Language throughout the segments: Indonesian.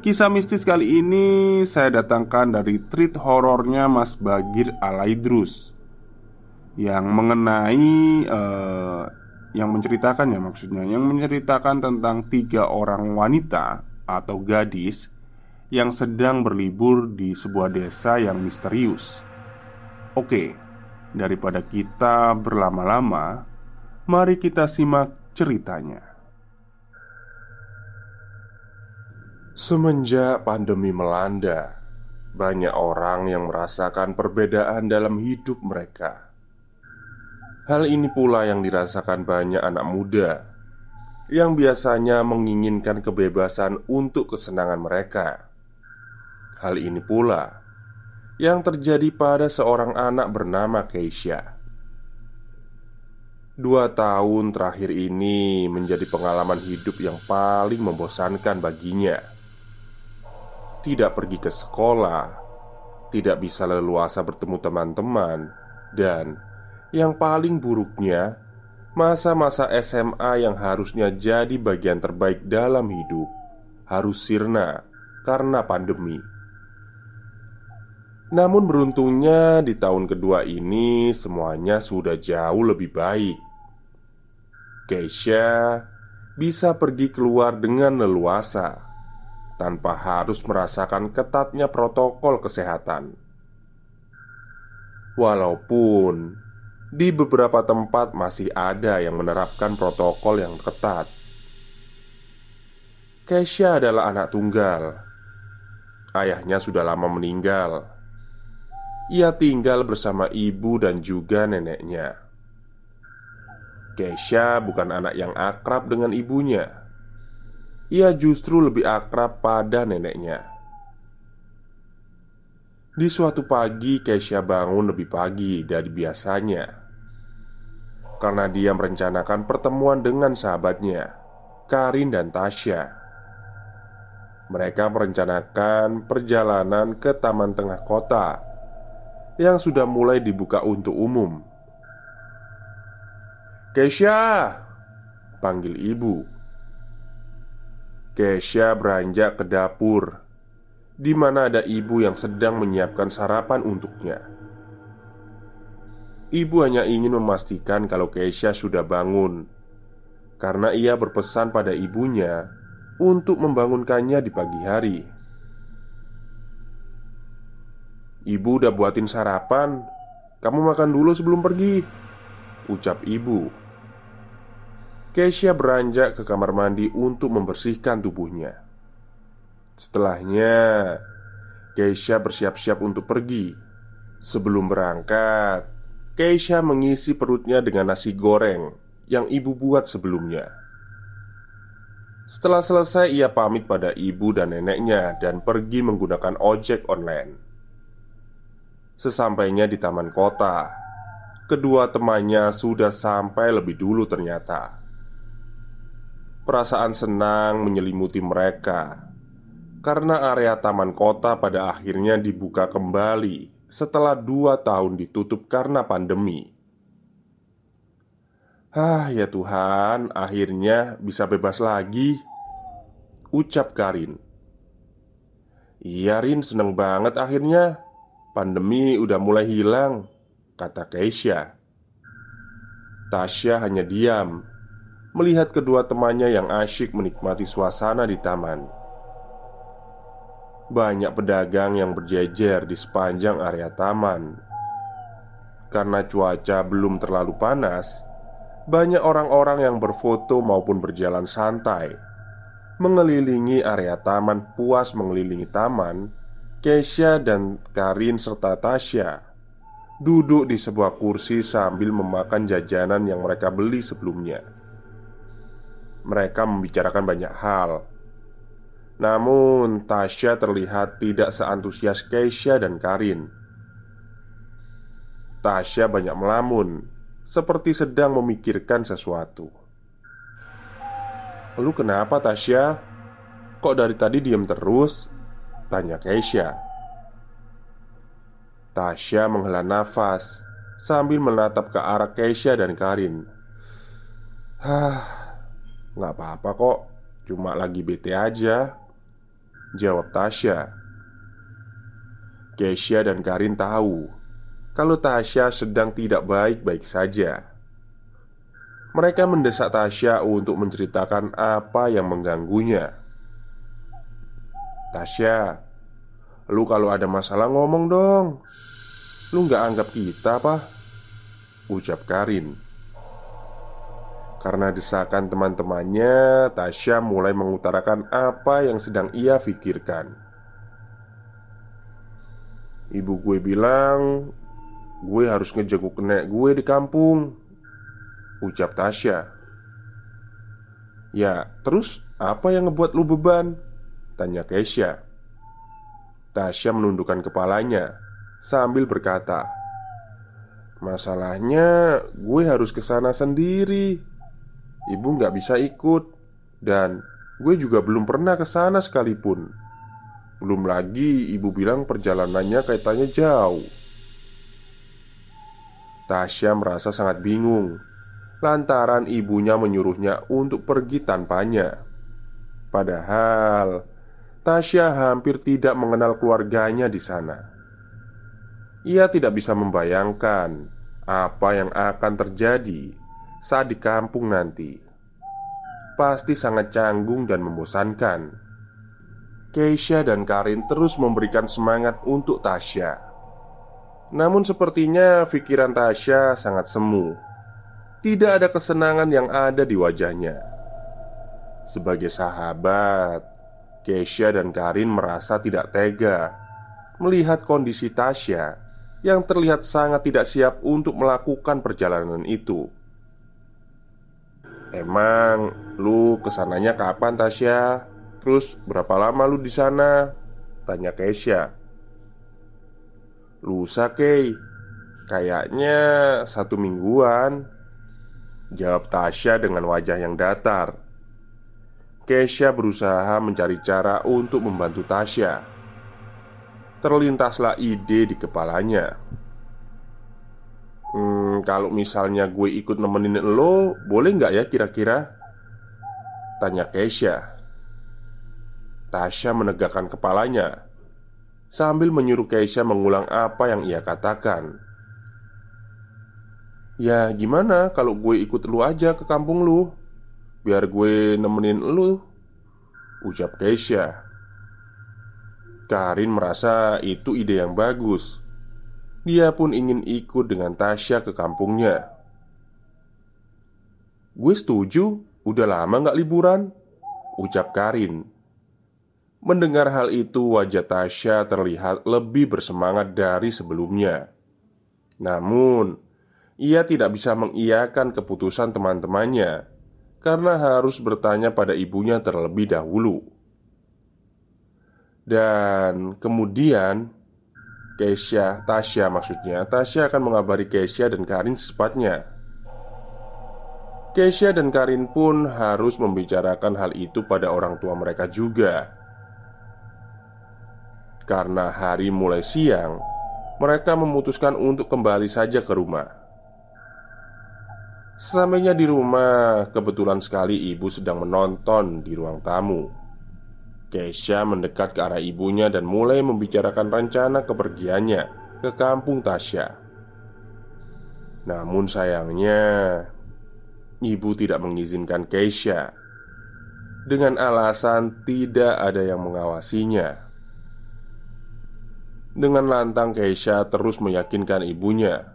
Kisah mistis kali ini saya datangkan dari treat horornya Mas Bagir Alaidrus Yang mengenai uh, Yang menceritakan ya maksudnya Yang menceritakan tentang tiga orang wanita Atau gadis Yang sedang berlibur di sebuah desa yang misterius. Oke Daripada kita berlama-lama Mari kita simak ceritanya Semenjak pandemi melanda, banyak orang yang merasakan perbedaan dalam hidup mereka. Hal ini pula yang dirasakan banyak anak muda yang biasanya menginginkan kebebasan untuk kesenangan mereka. Hal ini pula yang terjadi pada seorang anak bernama Keisha. Dua tahun terakhir ini menjadi pengalaman hidup yang paling membosankan baginya tidak pergi ke sekolah, tidak bisa leluasa bertemu teman-teman, dan yang paling buruknya, masa-masa SMA yang harusnya jadi bagian terbaik dalam hidup harus sirna karena pandemi. Namun, beruntungnya di tahun kedua ini semuanya sudah jauh lebih baik. Keisha bisa pergi keluar dengan leluasa tanpa harus merasakan ketatnya protokol kesehatan. Walaupun di beberapa tempat masih ada yang menerapkan protokol yang ketat. Keisha adalah anak tunggal. Ayahnya sudah lama meninggal. Ia tinggal bersama ibu dan juga neneknya. Keisha bukan anak yang akrab dengan ibunya ia justru lebih akrab pada neneknya. Di suatu pagi, Keisha bangun lebih pagi dari biasanya karena dia merencanakan pertemuan dengan sahabatnya, Karin dan Tasya. Mereka merencanakan perjalanan ke taman tengah kota yang sudah mulai dibuka untuk umum. "Keisha!" panggil ibu. Kesha beranjak ke dapur di mana ada ibu yang sedang menyiapkan sarapan untuknya. Ibu hanya ingin memastikan kalau Kesha sudah bangun karena ia berpesan pada ibunya untuk membangunkannya di pagi hari. Ibu udah buatin sarapan, kamu makan dulu sebelum pergi, ucap ibu Keisha beranjak ke kamar mandi untuk membersihkan tubuhnya. Setelahnya, Keisha bersiap-siap untuk pergi. Sebelum berangkat, Keisha mengisi perutnya dengan nasi goreng yang ibu buat sebelumnya. Setelah selesai, ia pamit pada ibu dan neneknya dan pergi menggunakan ojek online. Sesampainya di taman kota, kedua temannya sudah sampai lebih dulu ternyata. Perasaan senang menyelimuti mereka karena area taman kota pada akhirnya dibuka kembali setelah dua tahun ditutup karena pandemi. Ah, ya Tuhan, akhirnya bisa bebas lagi. Ucap Karin. Iya, Rin, seneng banget akhirnya. Pandemi udah mulai hilang kata Keisha. Tasya hanya diam melihat kedua temannya yang asyik menikmati suasana di taman. Banyak pedagang yang berjejer di sepanjang area taman. Karena cuaca belum terlalu panas, banyak orang-orang yang berfoto maupun berjalan santai mengelilingi area taman puas mengelilingi taman. Keisha dan Karin serta Tasya duduk di sebuah kursi sambil memakan jajanan yang mereka beli sebelumnya. Mereka membicarakan banyak hal. Namun, Tasya terlihat tidak seantusias Keisha dan Karin. Tasya banyak melamun, seperti sedang memikirkan sesuatu. "Lu kenapa, Tasya? Kok dari tadi diam terus?" tanya Keisha. Tasya menghela nafas sambil menatap ke arah Keisha dan Karin. Hah, nggak apa-apa kok, cuma lagi bete aja. Jawab Tasya. Keisha dan Karin tahu kalau Tasya sedang tidak baik-baik saja. Mereka mendesak Tasya untuk menceritakan apa yang mengganggunya. Tasya, Lu kalau ada masalah ngomong dong Lu nggak anggap kita apa? Ucap Karin Karena desakan teman-temannya Tasya mulai mengutarakan apa yang sedang ia pikirkan Ibu gue bilang Gue harus ngejenguk nenek gue di kampung Ucap Tasya Ya, terus apa yang ngebuat lu beban? Tanya Keisha Tasya menundukkan kepalanya sambil berkata, "Masalahnya, gue harus ke sana sendiri. Ibu nggak bisa ikut, dan gue juga belum pernah ke sana sekalipun. Belum lagi, ibu bilang perjalanannya kaitannya jauh." Tasya merasa sangat bingung lantaran ibunya menyuruhnya untuk pergi tanpanya. Padahal Tasya hampir tidak mengenal keluarganya di sana. Ia tidak bisa membayangkan apa yang akan terjadi saat di kampung nanti. Pasti sangat canggung dan membosankan. Keisha dan Karin terus memberikan semangat untuk Tasya. Namun sepertinya pikiran Tasya sangat semu. Tidak ada kesenangan yang ada di wajahnya. Sebagai sahabat, Keisha dan Karin merasa tidak tega melihat kondisi Tasya yang terlihat sangat tidak siap untuk melakukan perjalanan itu. Emang lu ke sananya kapan Tasya? Terus berapa lama lu di sana? Tanya Keisha. Lusa Kei Kayaknya satu mingguan Jawab Tasya dengan wajah yang datar Kesha berusaha mencari cara untuk membantu Tasya. Terlintaslah ide di kepalanya. Hmm, kalau misalnya gue ikut nemenin lo, boleh nggak ya kira-kira? Tanya Kesha. Tasya menegakkan kepalanya sambil menyuruh Keisha mengulang apa yang ia katakan. Ya gimana kalau gue ikut lu aja ke kampung lu Biar gue nemenin lu Ucap Keisha Karin merasa itu ide yang bagus Dia pun ingin ikut dengan Tasya ke kampungnya. Gue setuju Udah lama gak liburan Ucap Karin. Mendengar hal itu wajah Tasya terlihat lebih bersemangat dari sebelumnya. Namun Ia tidak bisa mengiyakan keputusan teman-temannya karena harus bertanya pada ibunya terlebih dahulu. Dan kemudian Keisha, Tasya maksudnya. Tasya akan mengabari Keisha dan Karin secepatnya. Keisha dan Karin pun harus membicarakan hal itu pada orang tua mereka juga. Karena hari mulai siang Mereka memutuskan untuk kembali saja ke rumah. Sesampainya di rumah, kebetulan sekali ibu sedang menonton di ruang tamu Keisha mendekat ke arah ibunya dan mulai membicarakan rencana kepergiannya ke kampung Tasya. Namun sayangnya, ibu tidak mengizinkan Keisha dengan alasan tidak ada yang mengawasinya. Dengan lantang Keisha terus meyakinkan ibunya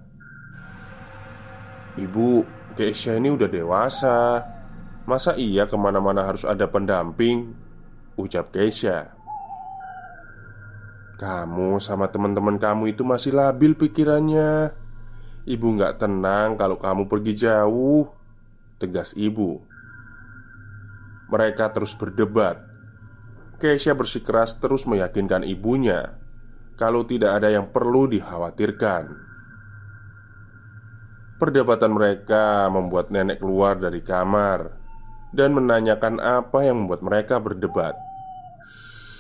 Ibu, Keisha ini udah dewasa Masa iya ke mana-mana harus ada pendamping Ucap Keisha. Kamu sama teman-teman kamu itu masih labil pikirannya. Ibu nggak tenang kalau kamu pergi jauh Tegas ibu. Mereka terus berdebat. Keisha bersikeras terus meyakinkan ibunya Kalau tidak ada yang perlu dikhawatirkan. Perdebatan mereka membuat nenek keluar dari kamar dan menanyakan apa yang membuat mereka berdebat.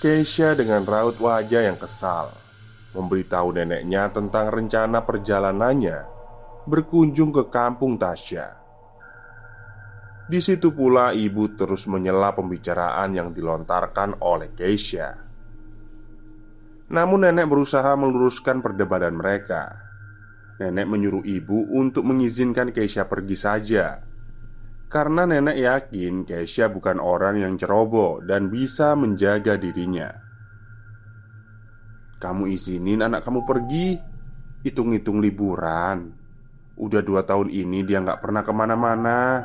Keisha dengan raut wajah yang kesal Memberitahu neneknya tentang rencana perjalanannya Berkunjung ke kampung Tasya. Di situ pula ibu terus menyela pembicaraan yang dilontarkan oleh Keisha. Namun nenek berusaha meluruskan perdebatan mereka. Nenek menyuruh ibu untuk mengizinkan Keisha pergi saja karena nenek yakin Keisha bukan orang yang ceroboh dan bisa menjaga dirinya. Kamu izinin anak kamu pergi? Hitung-hitung liburan. Udah dua tahun ini dia nggak pernah ke mana-mana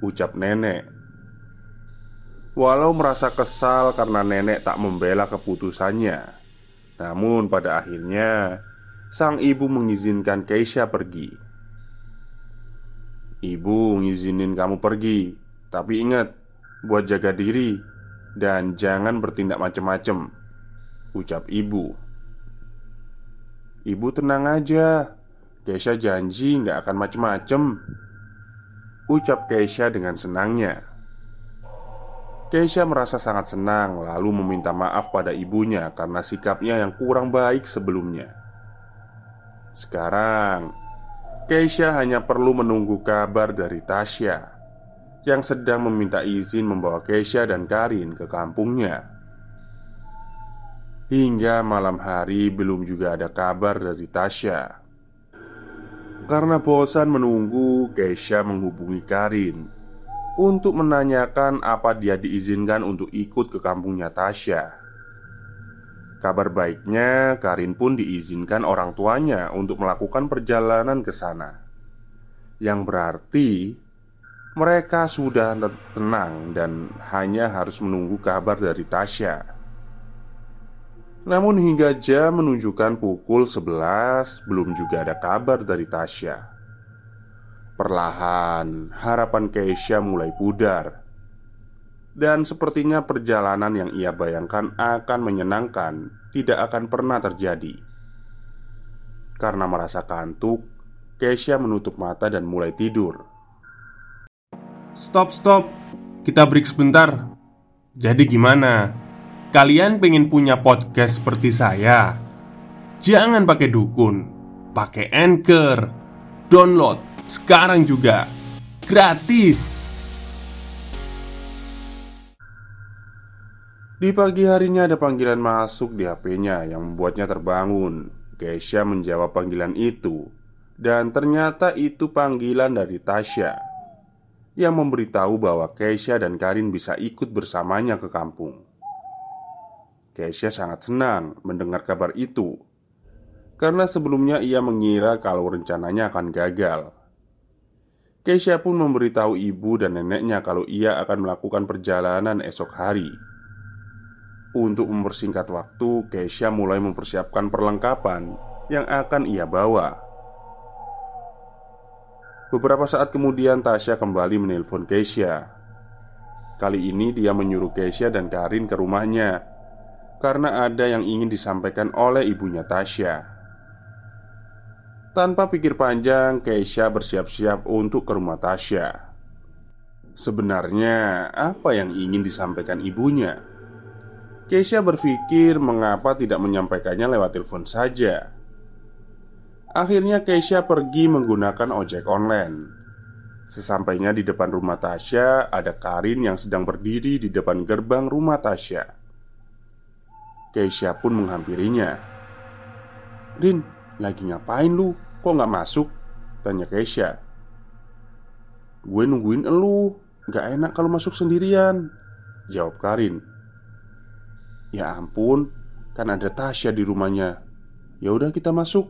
Ucap nenek. Walau merasa kesal karena nenek tak membela keputusannya. Namun pada akhirnya Sang ibu mengizinkan Keisha pergi Ibu ngizinin kamu pergi Tapi ingat Buat jaga diri Dan jangan bertindak macem-macem Ucap ibu. Ibu tenang aja Keisha janji nggak akan macem-macem Ucap Keisha dengan senangnya. Keisha merasa sangat senang Lalu meminta maaf pada ibunya Karena sikapnya yang kurang baik sebelumnya. Sekarang Keisha hanya perlu menunggu kabar dari Tasya yang sedang meminta izin membawa Keisha dan Karin ke kampungnya. Hingga malam hari belum juga ada kabar dari Tasya. Karena bosan menunggu, Keisha menghubungi Karin untuk menanyakan apa dia diizinkan untuk ikut ke kampungnya Tasya. Kabar baiknya, Karin pun diizinkan orang tuanya untuk melakukan perjalanan ke sana. Yang berarti mereka sudah tenang dan hanya harus menunggu kabar dari Tasya. Namun hingga jam menunjukkan pukul 11 belum juga ada kabar dari Tasya. Perlahan harapan Keisha mulai pudar dan sepertinya perjalanan yang ia bayangkan akan menyenangkan tidak akan pernah terjadi. Karena merasa kantuk, Keisha menutup mata dan mulai tidur. Stop, stop, kita break sebentar. Jadi, gimana? Kalian pengen punya podcast seperti saya? Jangan pakai dukun, pakai anchor, download sekarang juga gratis. Di pagi harinya ada panggilan masuk di HP-nya yang membuatnya terbangun. Keisha menjawab panggilan itu dan ternyata itu panggilan dari Tasya yang memberitahu bahwa Keisha dan Karin bisa ikut bersamanya ke kampung. Keisha sangat senang mendengar kabar itu karena sebelumnya ia mengira kalau rencananya akan gagal. Keisha pun memberitahu ibu dan neneknya kalau ia akan melakukan perjalanan esok hari untuk mempersingkat waktu, Keisha mulai mempersiapkan perlengkapan yang akan ia bawa. Beberapa saat kemudian, Tasya kembali menelpon Keisha. Kali ini dia menyuruh Keisha dan Karin ke rumahnya karena ada yang ingin disampaikan oleh ibunya Tasya. Tanpa pikir panjang, Keisha bersiap-siap untuk ke rumah Tasya. Sebenarnya, apa yang ingin disampaikan ibunya? Keisha berpikir mengapa tidak menyampaikannya lewat telepon saja. Akhirnya Keisha pergi menggunakan ojek online. Sesampainya di depan rumah Tasya, ada Karin yang sedang berdiri di depan gerbang rumah Tasya. Keisha pun menghampirinya. "Rin, lagi ngapain lu? Kok nggak masuk?" tanya Keisha. "Gue nungguin elu, nggak enak kalau masuk sendirian," jawab Karin. "Ya ampun, kan ada Tasya di rumahnya. Ya udah kita masuk."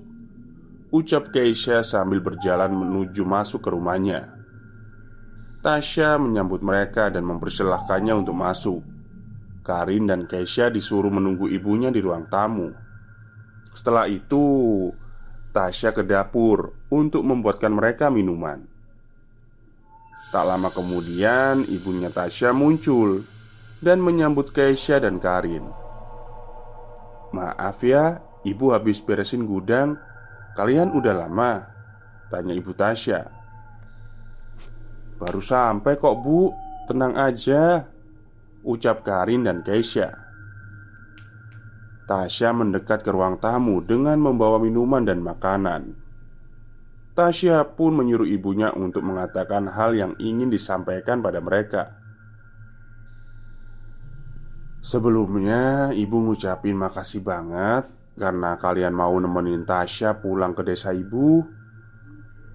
Ucap Keisha sambil berjalan menuju masuk ke rumahnya. Tasya menyambut mereka dan mempersilahkannya untuk masuk. Karin dan Keisha disuruh menunggu ibunya di ruang tamu. Setelah itu, Tasya ke dapur untuk membuatkan mereka minuman. Tak lama kemudian, ibunya Tasya muncul dan menyambut Keisha dan Karin. "Maaf ya, ibu habis beresin gudang. Kalian udah lama?" tanya ibu Tasya. Baru sampai kok bu Tenang aja Ucap Karin dan Keisha Tasya mendekat ke ruang tamu dengan membawa minuman dan makanan Tasya pun menyuruh ibunya untuk mengatakan hal yang ingin disampaikan pada mereka Sebelumnya, ibu ngucapin makasih banget karena kalian mau nemenin Tasya pulang ke desa ibu.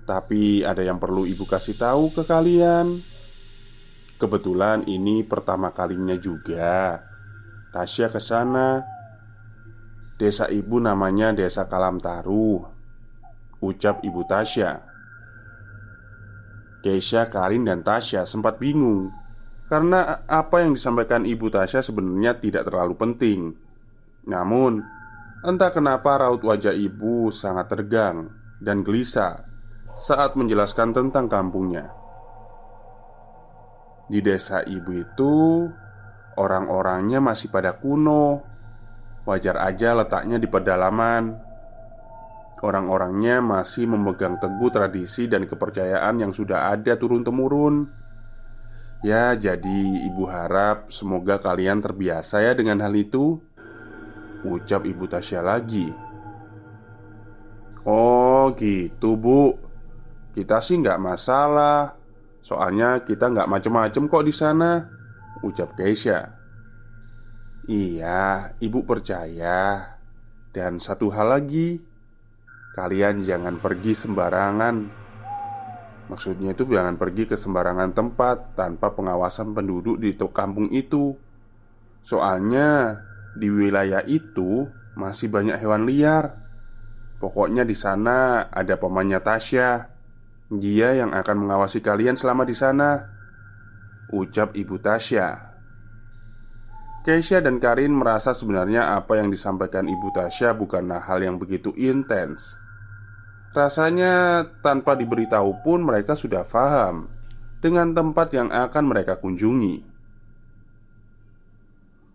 Tapi ada yang perlu ibu kasih tahu ke kalian. Kebetulan ini pertama kalinya juga. Tasya ke sana. Desa ibu namanya Desa Kalam Taru Ucap ibu Tasya. Keisha, Karin, dan Tasya sempat bingung Karena apa yang disampaikan ibu Tasya sebenarnya tidak terlalu penting Namun Entah kenapa raut wajah ibu sangat tegang dan gelisah saat menjelaskan tentang kampungnya. Di desa ibu itu, orang-orangnya masih pada kuno. Wajar aja letaknya di pedalaman. Orang-orangnya masih memegang teguh tradisi dan kepercayaan yang sudah ada turun-temurun. Ya, jadi ibu harap semoga kalian terbiasa ya dengan hal itu. Ucap ibu Tasya lagi. Oh, gitu, Bu. Kita sih nggak masalah Soalnya kita nggak macem-macem kok di sana Ucap Keisha Iya, ibu percaya Dan satu hal lagi Kalian jangan pergi sembarangan Maksudnya itu jangan pergi ke sembarangan tempat Tanpa pengawasan penduduk di kampung itu. Soalnya di wilayah itu masih banyak hewan liar. Pokoknya di sana ada pamannya Tasya. Dia yang akan mengawasi kalian selama di sana. Ucap Ibu Tasya. Keisha dan Karin merasa sebenarnya apa yang disampaikan Ibu Tasya bukanlah hal yang begitu intens Rasanya tanpa diberitahu pun mereka sudah paham Dengan tempat yang akan mereka kunjungi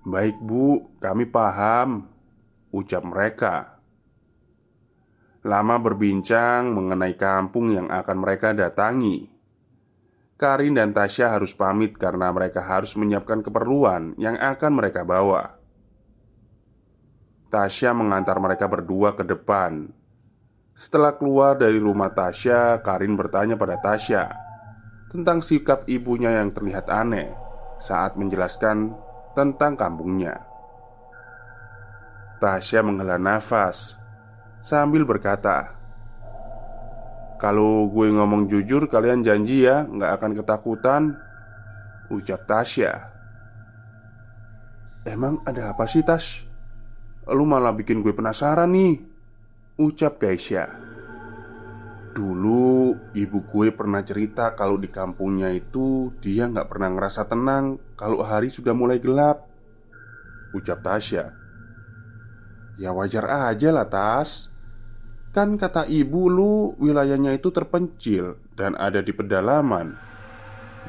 Baik bu, kami paham Ucap mereka Lama berbincang mengenai kampung yang akan mereka datangi. Karin dan Tasya harus pamit karena mereka harus menyiapkan keperluan yang akan mereka bawa. Tasya mengantar mereka berdua ke depan. Setelah keluar dari rumah Tasya, Karin bertanya pada Tasya tentang sikap ibunya yang terlihat aneh saat menjelaskan tentang kampungnya. Tasya menghela nafas sambil berkata, "Kalau gue ngomong jujur, kalian janji ya nggak akan ketakutan." Ucap Tasya. "Emang ada apa sih, Tas? Lu malah bikin gue penasaran nih." Ucap Keisha. Dulu ibu gue pernah cerita kalau di kampungnya itu dia nggak pernah ngerasa tenang kalau hari sudah mulai gelap. Ucap Tasya. Ya wajar aja lah Tas Kan kata ibu lu wilayahnya itu terpencil dan ada di pedalaman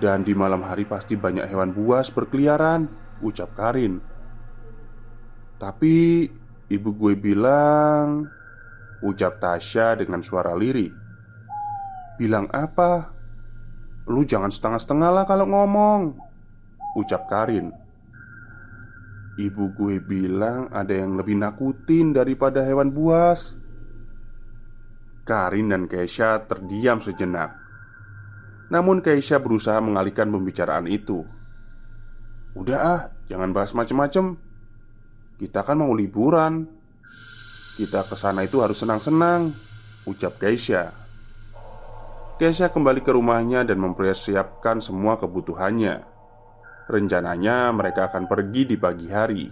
Dan di malam hari pasti banyak hewan buas berkeliaran Ucap Karin Tapi ibu gue bilang Ucap Tasya dengan suara lirih. Bilang apa? Lu jangan setengah-setengah lah kalau ngomong Ucap Karin. Ibu gue bilang ada yang lebih nakutin daripada hewan buas. Karin dan Keisha terdiam sejenak. Namun Keisha berusaha mengalihkan pembicaraan itu. Udah ah, jangan bahas macem-macem. Kita kan mau liburan Kita ke sana itu harus senang-senang Ucap Keisha Keisha kembali ke rumahnya dan mempersiapkan semua kebutuhannya. Rencananya mereka akan pergi di pagi hari.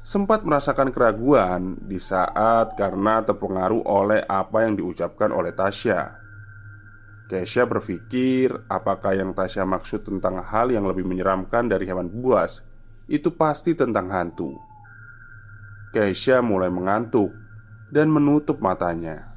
Sempat merasakan keraguan di saat karena terpengaruh oleh apa yang diucapkan oleh Tasya. Keisha berpikir apakah yang Tasya maksud tentang hal yang lebih menyeramkan dari hewan buas? Itu pasti tentang hantu Keisha mulai mengantuk dan menutup matanya.